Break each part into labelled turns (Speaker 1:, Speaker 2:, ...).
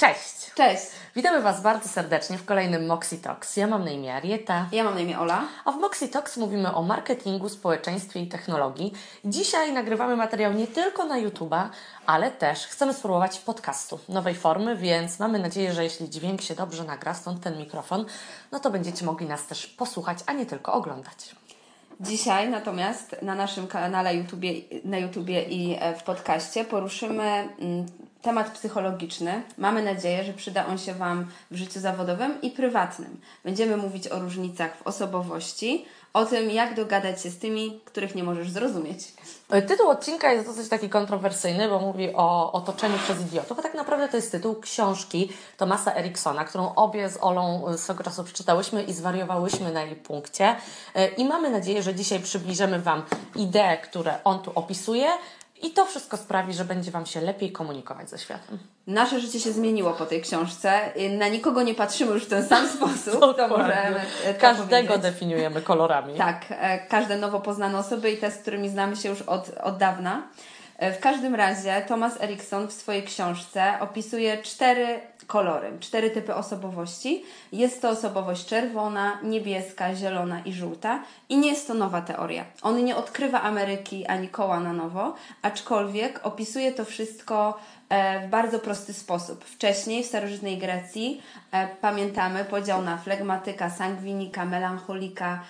Speaker 1: Cześć!
Speaker 2: Cześć!
Speaker 1: Witamy Was bardzo serdecznie w kolejnym Moxie Talks. Ja mam na imię Arieta.
Speaker 2: Ja mam na imię Ola.
Speaker 1: A w Moxie Talks mówimy o marketingu, społeczeństwie i technologii. Dzisiaj nagrywamy materiał nie tylko na YouTube'a, ale też chcemy spróbować podcastu, nowej formy, więc mamy nadzieję, że jeśli dźwięk się dobrze nagra, stąd ten mikrofon, no to będziecie mogli nas też posłuchać, a nie tylko oglądać.
Speaker 2: Dzisiaj natomiast na naszym kanale YouTubie, na YouTubie i w podcaście poruszymy mm, temat psychologiczny. Mamy nadzieję, że przyda on się Wam w życiu zawodowym i prywatnym. Będziemy mówić o różnicach w osobowości, o tym, jak dogadać się z tymi, których nie możesz zrozumieć.
Speaker 1: Tytuł odcinka jest dosyć taki kontrowersyjny, bo mówi o otoczeniu przez idiotów, a tak naprawdę to jest tytuł książki Tomasa Eriksona, którą obie z Olą swego czasu przeczytałyśmy i zwariowałyśmy na jej punkcie. I mamy nadzieję, że dzisiaj przybliżymy Wam idee, które on tu opisuje, i to wszystko sprawi, że będzie Wam się lepiej komunikować ze światem.
Speaker 2: Nasze życie się zmieniło po tej książce. Na nikogo nie patrzymy już w ten sam sposób.
Speaker 1: to możemy to Każdego powiedzieć. definiujemy kolorami.
Speaker 2: Tak, e, każde nowo poznane osoby i te, z którymi znamy się już od, od dawna. E, w każdym razie Thomas Erikson w swojej książce opisuje cztery kolory, cztery typy osobowości. Jest to osobowość czerwona, niebieska, zielona i żółta. I nie jest to nowa teoria. On nie odkrywa Ameryki ani koła na nowo, aczkolwiek opisuje to wszystko e, w bardzo prosty sposób. Wcześniej w starożytnej Grecji e, pamiętamy podział na flegmatyka, sangwinika, melancholika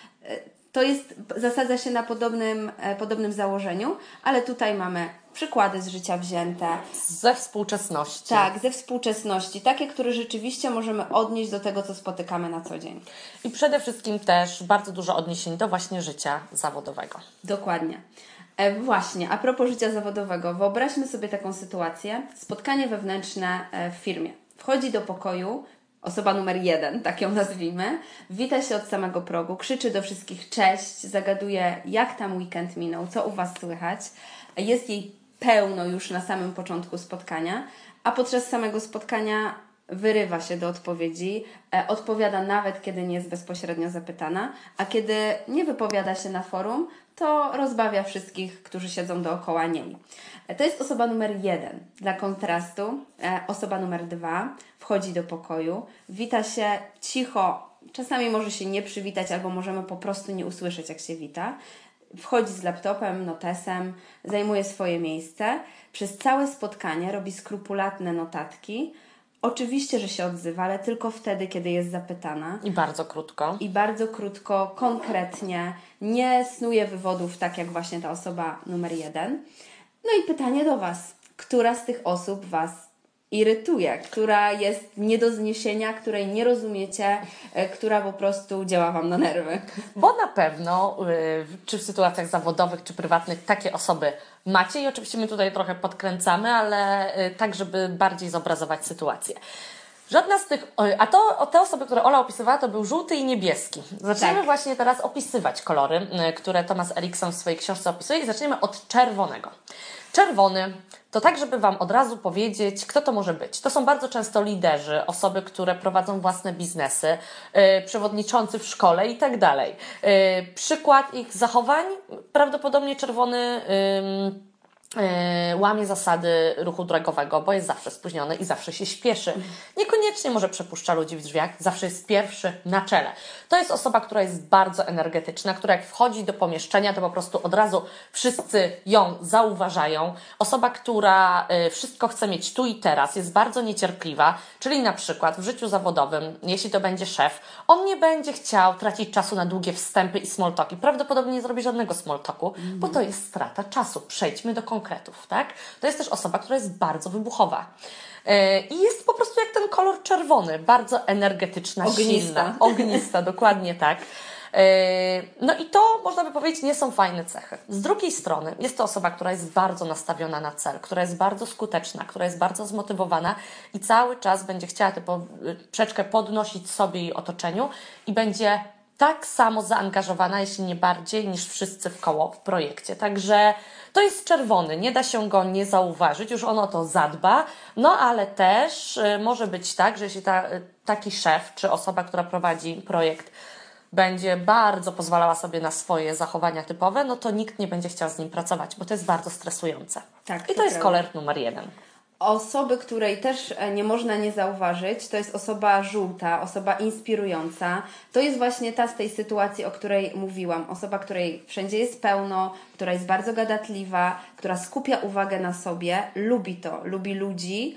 Speaker 2: to jest, zasadza się na podobnym, e, podobnym założeniu, ale tutaj mamy przykłady z życia wzięte.
Speaker 1: Ze współczesności.
Speaker 2: Tak, ze współczesności. Takie, które rzeczywiście możemy odnieść do tego, co spotykamy na co dzień.
Speaker 1: I przede wszystkim też bardzo dużo odniesień do właśnie życia zawodowego.
Speaker 2: Dokładnie. E, właśnie, a propos życia zawodowego, wyobraźmy sobie taką sytuację. Spotkanie wewnętrzne e, w firmie. Wchodzi do pokoju osoba numer jeden, tak ją nazwijmy, wita się od samego progu, krzyczy do wszystkich cześć, zagaduje jak tam weekend minął, co u Was słychać. Jest jej pełno już na samym początku spotkania, a podczas samego spotkania wyrywa się do odpowiedzi, e, odpowiada nawet kiedy nie jest bezpośrednio zapytana, a kiedy nie wypowiada się na forum, to rozbawia wszystkich, którzy siedzą dookoła niej. E, to jest osoba numer jeden. Dla kontrastu, e, osoba numer dwa wchodzi do pokoju, wita się cicho, czasami może się nie przywitać, albo możemy po prostu nie usłyszeć, jak się wita. Wchodzi z laptopem, notesem, zajmuje swoje miejsce. Przez całe spotkanie robi skrupulatne notatki. Oczywiście, że się odzywa, ale tylko wtedy, kiedy jest zapytana.
Speaker 1: I bardzo krótko.
Speaker 2: I bardzo krótko, konkretnie. Nie snuje wywodów tak jak właśnie ta osoba numer jeden. No i pytanie do Was. Która z tych osób Was irytuje, która jest nie do zniesienia, której nie rozumiecie, e, która po prostu działa Wam na nerwy.
Speaker 1: Bo na pewno, y, czy w sytuacjach zawodowych, czy prywatnych, takie osoby macie i oczywiście my tutaj trochę podkręcamy, ale y, tak, żeby bardziej zobrazować sytuację. Żadna z tych, a to te osoby, które Ola opisywała, to był żółty i niebieski. Zaczniemy tak. właśnie teraz opisywać kolory, y, które Thomas Erikson w swojej książce opisuje i zaczniemy od czerwonego. Czerwony to tak, żeby Wam od razu powiedzieć, kto to może być. To są bardzo często liderzy, osoby, które prowadzą własne biznesy, yy, przewodniczący w szkole i tak dalej. Yy, przykład ich zachowań, prawdopodobnie czerwony. Yy, łamie zasady ruchu drogowego, bo jest zawsze spóźniony i zawsze się śpieszy. Niekoniecznie może przepuszcza ludzi w drzwiach, zawsze jest pierwszy na czele. To jest osoba, która jest bardzo energetyczna, która jak wchodzi do pomieszczenia, to po prostu od razu wszyscy ją zauważają. Osoba, która e, wszystko chce mieć tu i teraz, jest bardzo niecierpliwa, czyli na przykład w życiu zawodowym, jeśli to będzie szef, on nie będzie chciał tracić czasu na długie wstępy i small talki. Prawdopodobnie nie zrobi żadnego small talku, bo to jest strata czasu. Przejdźmy do konkretnego konkretów, tak? To jest też osoba, która jest bardzo wybuchowa. E, I jest po prostu jak ten kolor czerwony, bardzo energetyczna, ognista. silna, ognista, dokładnie tak. E, no i to, można by powiedzieć, nie są fajne cechy. Z drugiej strony jest to osoba, która jest bardzo nastawiona na cel, która jest bardzo skuteczna, która jest bardzo zmotywowana i cały czas będzie chciała tę przeczkę podnosić sobie i otoczeniu i będzie tak samo zaangażowana, jeśli nie bardziej, niż wszyscy w koło w projekcie. Także to jest czerwony, nie da się go nie zauważyć, już ono to zadba, no ale też y, może być tak, że jeśli ta, y, taki szef czy osoba, która prowadzi projekt, będzie bardzo pozwalała sobie na swoje zachowania typowe, no to nikt nie będzie chciał z nim pracować, bo to jest bardzo stresujące. Tak, I to, to jest kolor numer jeden.
Speaker 2: Osoby, której też e, nie można nie zauważyć, to jest osoba żółta, osoba inspirująca. To jest właśnie ta z tej sytuacji, o której mówiłam. Osoba, której wszędzie jest pełno, która jest bardzo gadatliwa, która skupia uwagę na sobie, lubi to, lubi ludzi,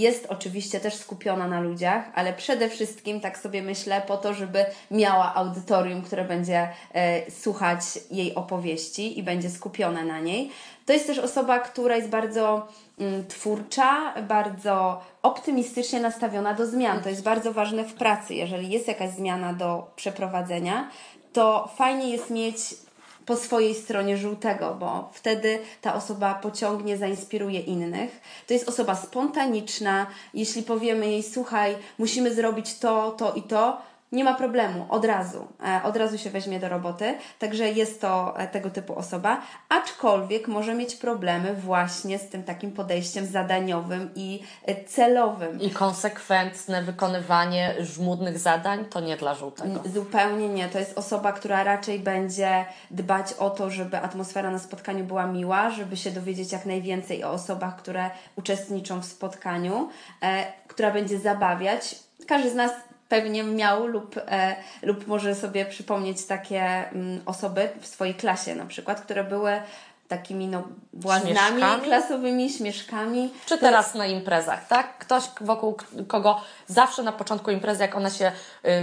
Speaker 2: jest oczywiście też skupiona na ludziach, ale przede wszystkim, tak sobie myślę, po to, żeby miała audytorium, które będzie e, słuchać jej opowieści i będzie skupione na niej. To jest też osoba, która jest bardzo mm, twórcza, bardzo optymistycznie nastawiona do zmian. To jest bardzo ważne w pracy. Jeżeli jest jakaś zmiana do przeprowadzenia, to fajnie jest mieć po swojej stronie żółtego, bo wtedy ta osoba pociągnie, zainspiruje innych. To jest osoba spontaniczna. Jeśli powiemy jej, słuchaj, musimy zrobić to, to i to, nie ma problemu, od razu, e, od razu się weźmie do roboty, także jest to e, tego typu osoba, aczkolwiek może mieć problemy właśnie z tym takim podejściem zadaniowym i e, celowym.
Speaker 1: I konsekwentne wykonywanie żmudnych zadań to nie dla żółtego.
Speaker 2: Zupełnie nie, to jest osoba, która raczej będzie dbać o to, żeby atmosfera na spotkaniu była miła, żeby się dowiedzieć jak najwięcej o osobach, które uczestniczą w spotkaniu, która będzie zabawiać. Każdy z nas pewnie miał lub, e, lub może sobie przypomnieć takie mm, osoby w swojej klasie na przykład, które były takimi no, błaznami śmieszkami? klasowymi, śmieszkami.
Speaker 1: Czy teraz na imprezach, tak? Ktoś wokół kogo zawsze na początku imprezy, jak ona się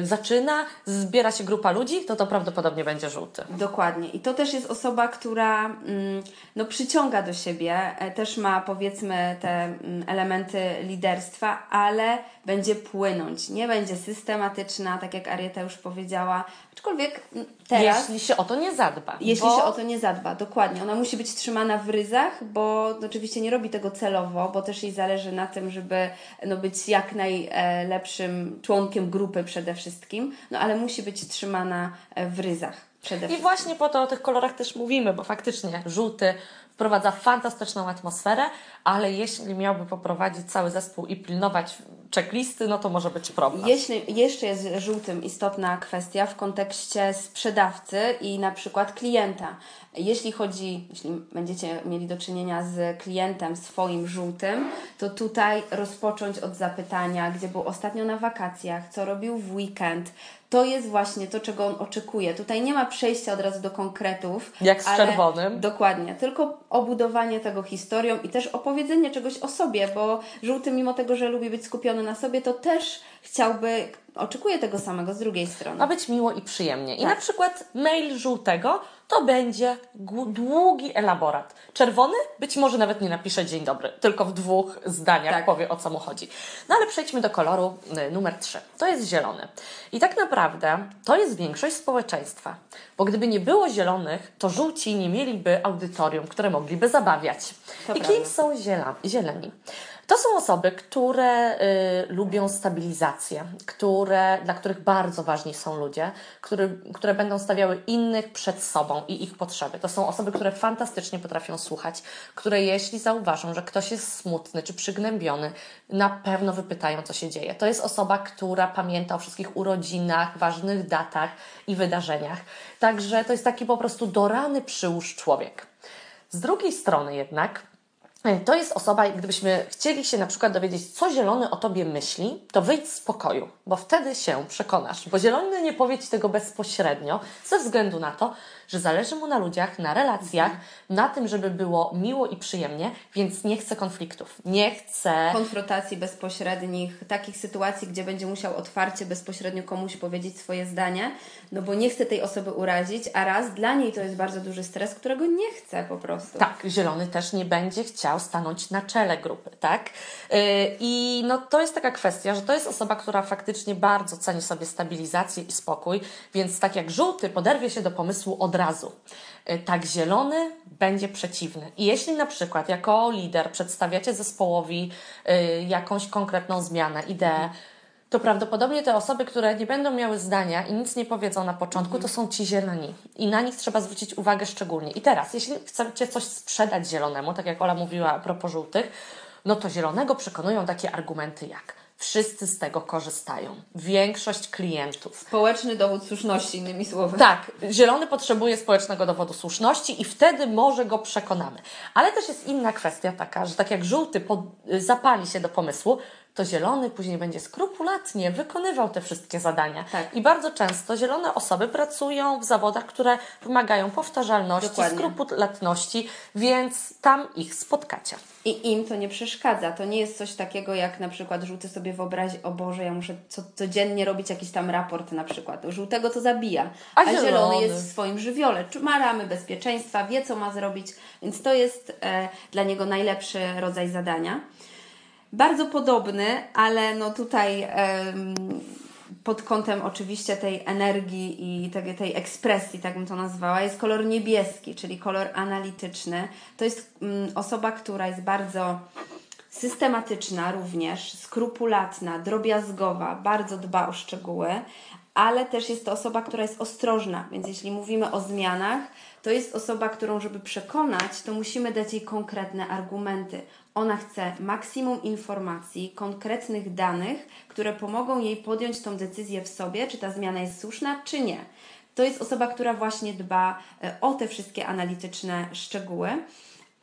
Speaker 1: y, zaczyna, zbiera się grupa ludzi, to to prawdopodobnie będzie żółty.
Speaker 2: Dokładnie. I to też jest osoba, która mm, no, przyciąga do siebie, e, też ma powiedzmy te mm, elementy liderstwa, ale będzie płynąć, nie będzie systematyczna, tak jak Arieta już powiedziała, aczkolwiek mm, teraz...
Speaker 1: Jeśli się o to nie zadba.
Speaker 2: Jeśli bo... się o to nie zadba, dokładnie. Ona musi być trzymana w ryzach, bo oczywiście nie robi tego celowo, bo też jej zależy na tym, żeby no, być jak najlepszym członkiem grupy przede wszystkim, no ale musi być trzymana e, w ryzach.
Speaker 1: I właśnie po to o tych kolorach też mówimy, bo faktycznie żółty wprowadza fantastyczną atmosferę, ale jeśli miałby poprowadzić cały zespół i pilnować checklisty, no to może być problem.
Speaker 2: Jeśli, jeszcze jest żółtym istotna kwestia w kontekście sprzedawcy i na przykład klienta. Jeśli chodzi, jeśli będziecie mieli do czynienia z klientem swoim żółtym, to tutaj rozpocząć od zapytania, gdzie był ostatnio na wakacjach, co robił w weekend, to jest właśnie to, czego on oczekuje. Tutaj nie ma przejścia od razu do konkretów.
Speaker 1: Jak z czerwonym.
Speaker 2: Dokładnie, tylko obudowanie tego historią i też opowiedzenie czegoś o sobie, bo żółty, mimo tego, że lubi być skupiony na sobie, to też chciałby, oczekuje tego samego z drugiej strony.
Speaker 1: Ma być miło i przyjemnie. I tak. na przykład mail żółtego to będzie długi elaborat. Czerwony być może nawet nie napisze dzień dobry, tylko w dwóch zdaniach tak. powie o co mu chodzi. No ale przejdźmy do koloru y, numer 3. To jest zielony. I tak naprawdę to jest większość społeczeństwa. Bo gdyby nie było zielonych, to żółci nie mieliby audytorium, które mogliby zabawiać. To I kim są ziela, zieleni? To są osoby, które y, lubią stabilizację, które, dla których bardzo ważni są ludzie, który, które będą stawiały innych przed sobą i ich potrzeby. To są osoby, które fantastycznie potrafią słuchać, które jeśli zauważą, że ktoś jest smutny czy przygnębiony, na pewno wypytają, co się dzieje. To jest osoba, która pamięta o wszystkich urodzinach, ważnych datach i wydarzeniach. Także to jest taki po prostu dorany przyłóż człowiek. Z drugiej strony jednak to jest osoba, gdybyśmy chcieli się na przykład dowiedzieć, co zielony o tobie myśli, to wyjdź z pokoju, bo wtedy się przekonasz. Bo zielony nie powie ci tego bezpośrednio, ze względu na to, że zależy mu na ludziach, na relacjach, na tym, żeby było miło i przyjemnie, więc nie chce konfliktów. Nie chce
Speaker 2: konfrontacji bezpośrednich, takich sytuacji, gdzie będzie musiał otwarcie, bezpośrednio komuś powiedzieć swoje zdanie, no bo nie chce tej osoby urazić, a raz dla niej to jest bardzo duży stres, którego nie chce po prostu.
Speaker 1: Tak, zielony też nie będzie chciał stanąć na czele grupy, tak? Yy, I no to jest taka kwestia, że to jest osoba, która faktycznie bardzo ceni sobie stabilizację i spokój, więc tak jak żółty poderwie się do pomysłu od razu. Y, tak zielony będzie przeciwny. I jeśli na przykład jako lider przedstawiacie zespołowi y, jakąś konkretną zmianę, ideę, to prawdopodobnie te osoby, które nie będą miały zdania i nic nie powiedzą na początku, to są ci zieloni. I na nich trzeba zwrócić uwagę szczególnie. I teraz, jeśli chcecie coś sprzedać zielonemu, tak jak Ola mówiła a propos żółtych, no to zielonego przekonują takie argumenty jak Wszyscy z tego korzystają. Większość klientów.
Speaker 2: Społeczny dowód słuszności, innymi słowy.
Speaker 1: Tak, zielony potrzebuje społecznego dowodu słuszności i wtedy może go przekonamy. Ale też jest inna kwestia taka, że tak jak żółty zapali się do pomysłu, to zielony później będzie skrupulatnie wykonywał te wszystkie zadania.
Speaker 2: Tak.
Speaker 1: I bardzo często zielone osoby pracują w zawodach, które wymagają powtarzalności,
Speaker 2: Dokładnie.
Speaker 1: skrupulatności, więc tam ich spotkacie.
Speaker 2: I im to nie przeszkadza. To nie jest coś takiego, jak na przykład żółty sobie wyobrazi, o Boże, ja muszę co, codziennie robić jakiś tam raport na przykład. Żółtego to zabija,
Speaker 1: A
Speaker 2: a, zielony
Speaker 1: zielony?
Speaker 2: jest w swoim żywiole. Czy ma ramy bezpieczeństwa, wie co ma zrobić, więc to jest e, dla niego najlepszy rodzaj zadania. Bardzo podobny, ale no tutaj pod kątem oczywiście tej energii i tej, tej ekspresji, tak bym to nazwała, jest kolor niebieski, czyli kolor analityczny. To jest mm, osoba, która jest bardzo systematyczna również, skrupulatna, drobiazgowa, bardzo dba o szczegóły, ale też jest to osoba, która jest ostrożna, więc jeśli mówimy o zmianach, to jest osoba, którą, żeby przekonać, to musimy dać jej konkretne argumenty. Ona chce maksimum informacji, konkretnych danych, które pomogą jej podjąć tą decyzję w sobie, czy ta zmiana jest słuszna, czy nie. To jest osoba, która właśnie dba e, o te wszystkie analityczne szczegóły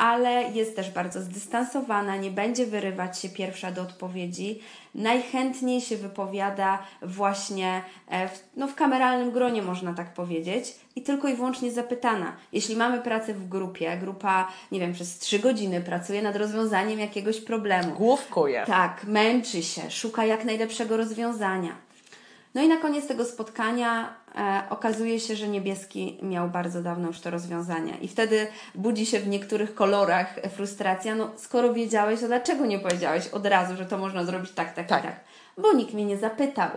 Speaker 2: ale jest też bardzo zdystansowana, nie będzie wyrywać się pierwsza do odpowiedzi. Najchętniej się wypowiada właśnie e, w, no, w kameralnym gronie, można tak powiedzieć, i tylko i wyłącznie zapytana. Jeśli mamy pracę w grupie, grupa, nie wiem, przez trzy godziny pracuje nad rozwiązaniem jakiegoś problemu.
Speaker 1: Główkuje.
Speaker 2: Tak, męczy się, szuka jak najlepszego rozwiązania. No i na koniec tego spotkania e, okazuje się, że niebieski miał bardzo dawno już to rozwiązanie. I wtedy budzi się w niektórych kolorach frustracja. No, skoro wiedziałeś, to dlaczego nie powiedziałeś od razu, że to można zrobić tak, tak,
Speaker 1: Tak.
Speaker 2: i tak? Bo nikt mnie nie zapytał.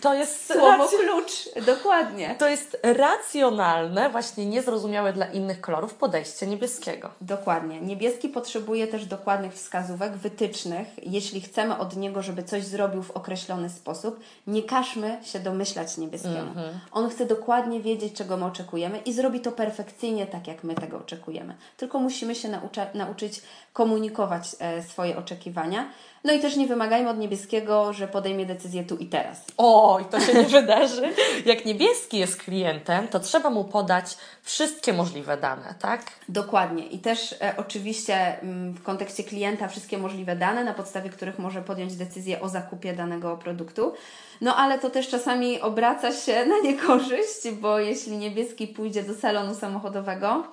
Speaker 1: To jest
Speaker 2: Słowo
Speaker 1: rac-
Speaker 2: klucz, dokładnie.
Speaker 1: To jest racjonalne, właśnie niezrozumiałe dla innych kolorów podejście niebieskiego.
Speaker 2: Dokładnie. Niebieski potrzebuje też dokładnych wskazówek, wytycznych. Jeśli chcemy od niego, żeby coś zrobił w określony sposób, nie każmy się domyślać niebieskiemu. On chce dokładnie wiedzieć, czego my oczekujemy i zrobi to perfekcyjnie tak, jak my tego oczekujemy. Tylko musimy się naucza- nauczyć komunikować e, swoje oczekiwania. No i też nie wymagajmy od niebieskiego, że podejmie decyzję tu i teraz.
Speaker 1: Oj, to się nie wydarzy. Jak niebieski jest klientem, to trzeba mu podać wszystkie możliwe dane, tak?
Speaker 2: Dokładnie. I też e, oczywiście mm, w kontekście klienta wszystkie możliwe dane, na podstawie których może podjąć decyzję o zakupie danego produktu. No ale to też czasami obraca się na niekorzyść, bo jeśli niebieski pójdzie do salonu samochodowego,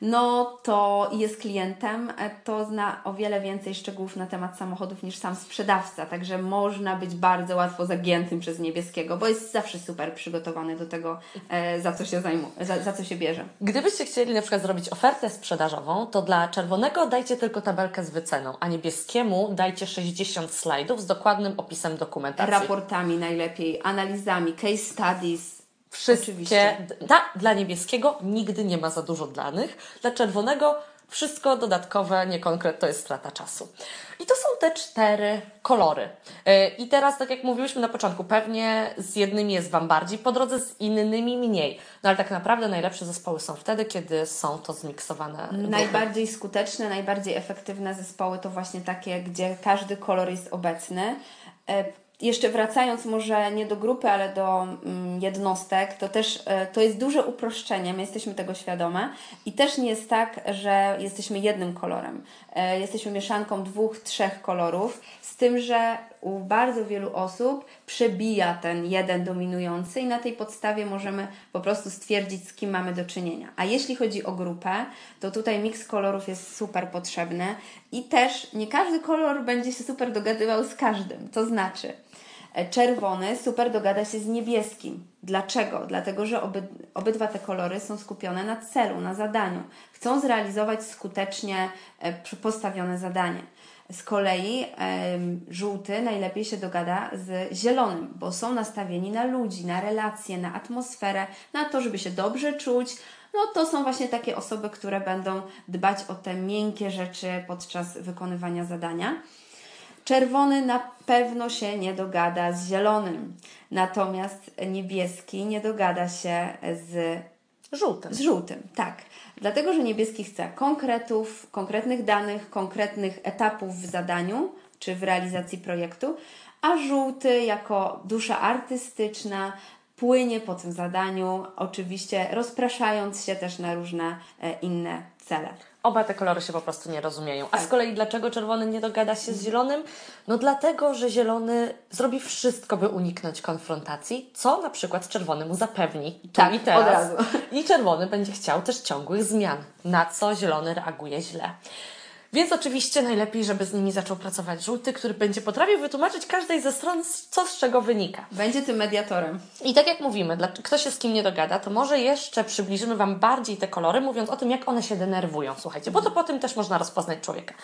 Speaker 2: no to jest klientem, e, to zna o wiele więcej szczegółów na temat samochodów niż sam sprzedawca. Także można być bardzo łatwo zagiętym przez niebieskiego, bo jest zawsze super przygotowany do tego, e, za co się zajmuje, za, za co się bierze.
Speaker 1: Gdybyście chcieli na przykład zrobić ofertę sprzedażową, to dla czerwonego dajcie tylko tabelkę z wyceną, a niebieskiemu dajcie 60 slajdów z dokładnym opisem dokumentacji.
Speaker 2: raportami najlepiej, analizami, case studies.
Speaker 1: Wszystkie.
Speaker 2: Oczywiście.
Speaker 1: Da, dla niebieskiego nigdy nie ma za dużo danych, dla czerwonego wszystko dodatkowe, niekonkret, to jest strata czasu. I to są te cztery kolory. Yy, I teraz, tak jak mówiłyśmy na początku, pewnie z jednymi jest Wam bardziej po drodze, z innymi mniej. No ale tak naprawdę najlepsze zespoły są wtedy, kiedy są to zmiksowane. ruchy.
Speaker 2: Najbardziej skuteczne, najbardziej efektywne zespoły to właśnie takie, gdzie każdy kolor jest obecny. Jeszcze wracając może nie do grupy, ale do mm, jednostek, to też e, to jest duże uproszczenie, my jesteśmy tego świadome i też nie jest tak, że jesteśmy jednym kolorem. E, Jesteśmy mieszanką dwóch, trzech kolorów, z tym, że u bardzo wielu osób przebija ten jeden dominujący i na tej podstawie możemy po prostu stwierdzić, z kim mamy do czynienia. A jeśli chodzi o grupę, to tutaj miks kolorów jest super potrzebny i też nie każdy kolor będzie się super dogadywał z każdym. To znaczy, e, czerwony super dogada się z niebieskim. Dlaczego? Dlatego, że oby, obydwa te kolory są skupione na celu, na zadaniu. Chcą zrealizować skutecznie e, postawione zadanie. Z kolei żółty najlepiej się dogada z zielonym, bo są nastawieni na ludzi, na relacje, na atmosferę, na to, żeby się dobrze czuć. No to są właśnie takie osoby, które będą dbać o te miękkie rzeczy podczas wykonywania zadania. Czerwony na pewno się nie dogada z zielonym, natomiast niebieski nie dogada się z
Speaker 1: Żółtym.
Speaker 2: z żółtym, tak. Dlatego, że niebieski chce konkretów, konkretnych danych, konkretnych etapów w zadaniu czy w realizacji projektu, a żółty jako dusza artystyczna płynie po tym zadaniu, oczywiście rozpraszając się też na różne e, inne cele.
Speaker 1: Oba te kolory się po prostu nie rozumieją. A z kolei dlaczego czerwony nie dogada się z zielonym? No dlatego, że zielony zrobi wszystko, by uniknąć konfrontacji, co na przykład czerwony mu zapewni.
Speaker 2: Tak,
Speaker 1: i teraz.
Speaker 2: od razu.
Speaker 1: I czerwony będzie chciał też ciągłych zmian, na co zielony reaguje źle. Więc oczywiście najlepiej, żeby z nimi zaczął pracować żółty, który będzie potrafił wytłumaczyć każdej ze stron, co z czego wynika.
Speaker 2: Będzie tym mediatorem.
Speaker 1: I tak jak mówimy, dla- kto się z kim nie dogada, to może jeszcze przybliżymy Wam bardziej te kolory, mówiąc o tym, jak one się denerwują. Słuchajcie, bo to po tym też można rozpoznać człowieka.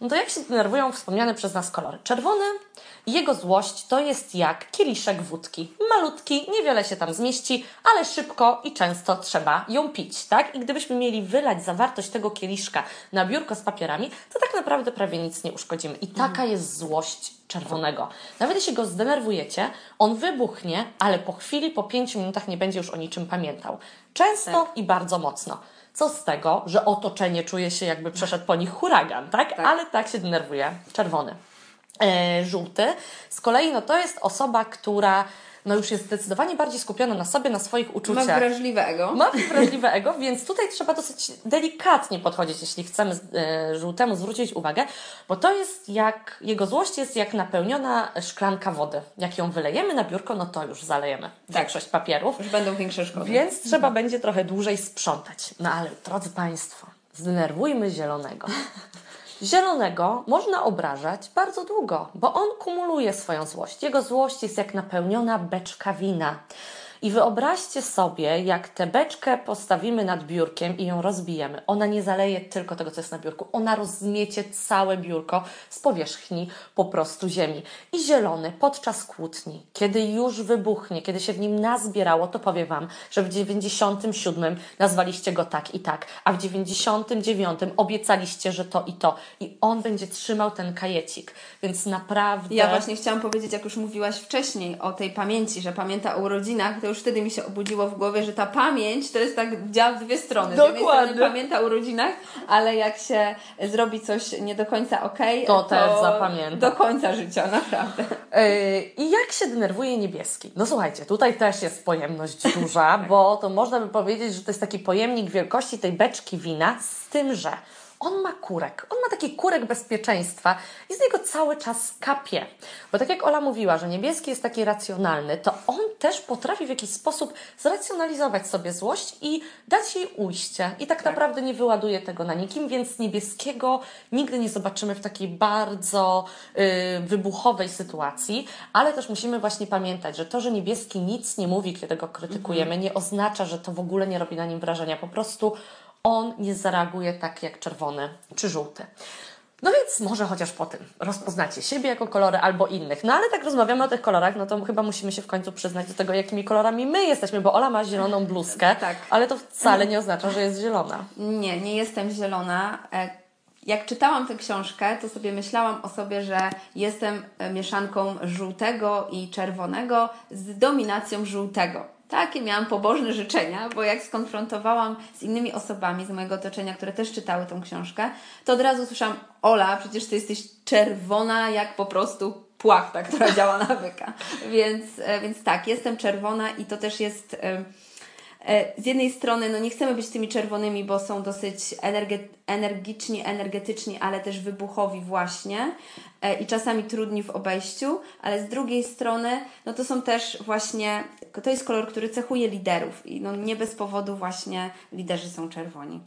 Speaker 1: No to jak się denerwują wspomniane przez nas kolory? Czerwony jego złość to jest jak kieliszek wódki. Malutki, niewiele się tam zmieści, ale szybko i często trzeba ją pić, tak? I gdybyśmy mieli wylać zawartość tego kieliszka na biurko z papierami, to tak naprawdę prawie nic nie uszkodzimy. I taka jest złość czerwonego. Nawet jeśli go zdenerwujecie, on wybuchnie, ale po chwili, po pięciu minutach nie będzie już o niczym pamiętał. Często i bardzo mocno. Co z tego, że otoczenie czuje się jakby przeszedł po nich huragan, tak? Ale tak się denerwuje czerwony. E, żółty z kolei no to jest osoba, która no już jest zdecydowanie bardziej skupiona na sobie, na swoich
Speaker 2: Ma
Speaker 1: uczuciach.
Speaker 2: wrażliwe ego.
Speaker 1: Ma wrażliwe ego, więc tutaj trzeba dosyć delikatnie podchodzić, jeśli chcemy e, żółtemu zwrócić uwagę, bo to jest jak, jego złość jest jak napełniona szklanka wody. Jak ją wylejemy na biurko, no to już zalejemy większość papierów,
Speaker 2: Już będą większe szkody.
Speaker 1: więc trzeba będzie trochę dłużej sprzątać. No ale drodzy Państwo, zdenerwujmy zielonego. Zielonego można obrażać bardzo długo, bo on kumuluje swoją złość. Jego złość jest jak napełniona beczka wina. I wyobraźcie sobie, jak tę beczkę postawimy nad biurkiem i ją rozbijemy. Ona nie zaleje tylko tego, co jest na biurku. Ona rozmiecie całe biurko z powierzchni po prostu ziemi. I zielony podczas kłótni, kiedy już wybuchnie, kiedy się w nim nazbierało, to powiem Wam, że w 97 nazwaliście go tak i tak, a w 99 obiecaliście, że to i to. I on będzie trzymał ten kajecik. Więc naprawdę...
Speaker 2: Ja właśnie chciałam powiedzieć, jak już mówiłaś wcześniej o tej pamięci, że pamięta o urodzinach, to już wtedy mi się obudziło w głowie, że ta pamięć to jest tak działa w dwie strony.
Speaker 1: Dokładnie.
Speaker 2: pamięta o urodzinach, ale jak się zrobi coś nie do końca okej,
Speaker 1: To też zapamięta.
Speaker 2: Do końca życia, naprawdę.
Speaker 1: Yy, I jak się denerwuje niebieski? No słuchajcie, tutaj też jest pojemność duża, bo to można by powiedzieć, że to jest taki pojemnik wielkości tej beczki wina, z tym, że on ma kurek. On ma taki kurek bezpieczeństwa i z niego cały czas kapie. Bo tak jak Ola mówiła, że niebieski jest taki racjonalny, to on też potrafi w jakiś sposób zracjonalizować sobie złość i dać jej ujście. I tak, naprawdę nie wyładuje tego na nikim, więc niebieskiego nigdy nie zobaczymy w takiej bardzo y, wybuchowej sytuacji, ale też musimy właśnie pamiętać, że to, że niebieski nic nie mówi, kiedy go krytykujemy, nie oznacza, że to w ogóle nie robi na nim wrażenia. Po prostu on nie zareaguje tak jak czerwony czy żółty. No więc może chociaż po tym rozpoznacie siebie jako kolory albo innych. No ale tak rozmawiamy o tych kolorach, no to chyba musimy się w końcu przyznać do tego, jakimi kolorami my jesteśmy, bo Ola ma zieloną bluzkę,
Speaker 2: Tak.
Speaker 1: ale to wcale nie oznacza, że jest zielona.
Speaker 2: Nie, nie jestem zielona. E, Jak czytałam tę książkę, to sobie myślałam o sobie, że jestem mieszanką żółtego i czerwonego z dominacją żółtego. Takie miałam pobożne życzenia, bo jak skonfrontowałam z innymi osobami z mojego otoczenia, które też czytały tą książkę, to od razu słyszałam: Ola, przecież ty jesteś czerwona jak po prostu płachta, która działa na byka. Więc, e, więc tak, jestem czerwona i to też jest. e, E, Z jednej strony, no nie chcemy być tymi czerwonymi, bo są dosyć energe- energiczni, energetyczni, ale też wybuchowi właśnie e, i czasami trudni w obejściu, ale z drugiej strony, no to są też właśnie, to jest kolor, który cechuje liderów i no nie bez powodu właśnie liderzy są czerwoni.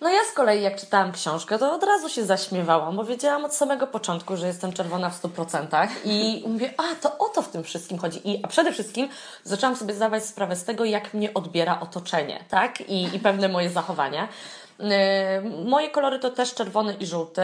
Speaker 1: No ja z kolei jak czytałam książkę, to od razu się zaśmiewałam, bo wiedziałam od samego początku, że jestem czerwona w 100% i mówię, a to o to w tym wszystkim chodzi. I, a przede wszystkim zaczęłam sobie zdawać sprawę z tego, jak mnie odbiera otoczenie, tak? I, i pewne moje zachowania. Yy, moje kolory to też czerwony i żółty.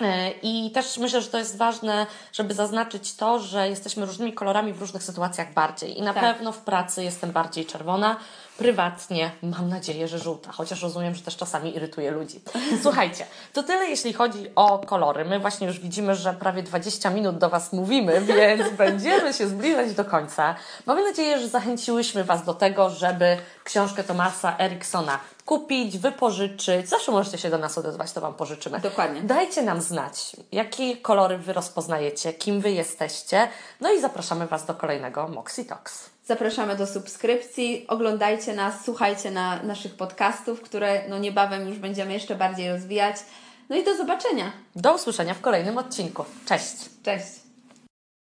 Speaker 1: Yy, I też myślę, że to jest ważne, żeby zaznaczyć to, że jesteśmy różnymi kolorami w różnych sytuacjach bardziej. I na
Speaker 2: Tak.
Speaker 1: pewno w pracy jestem bardziej czerwona, prywatnie mam nadzieję, że żółta, chociaż rozumiem, że też czasami irytuje ludzi. Słuchajcie, to tyle jeśli chodzi o kolory. My właśnie już widzimy, że prawie 20 minut do Was mówimy, więc będziemy się zbliżać do końca. Mamy nadzieję, że zachęciłyśmy Was do tego, żeby książkę Tomasa Eriksona kupić, wypożyczyć, zawsze możecie się do nas odezwać, to Wam pożyczymy.
Speaker 2: Dokładnie.
Speaker 1: Dajcie nam znać, jakie kolory Wy rozpoznajecie, kim Wy jesteście. No i zapraszamy Was do kolejnego Moxie Talks.
Speaker 2: Zapraszamy do subskrypcji, oglądajcie nas, słuchajcie na naszych podcastów, które no niebawem już będziemy jeszcze bardziej rozwijać. No i do zobaczenia.
Speaker 1: Do usłyszenia w kolejnym odcinku. Cześć!
Speaker 2: Cześć!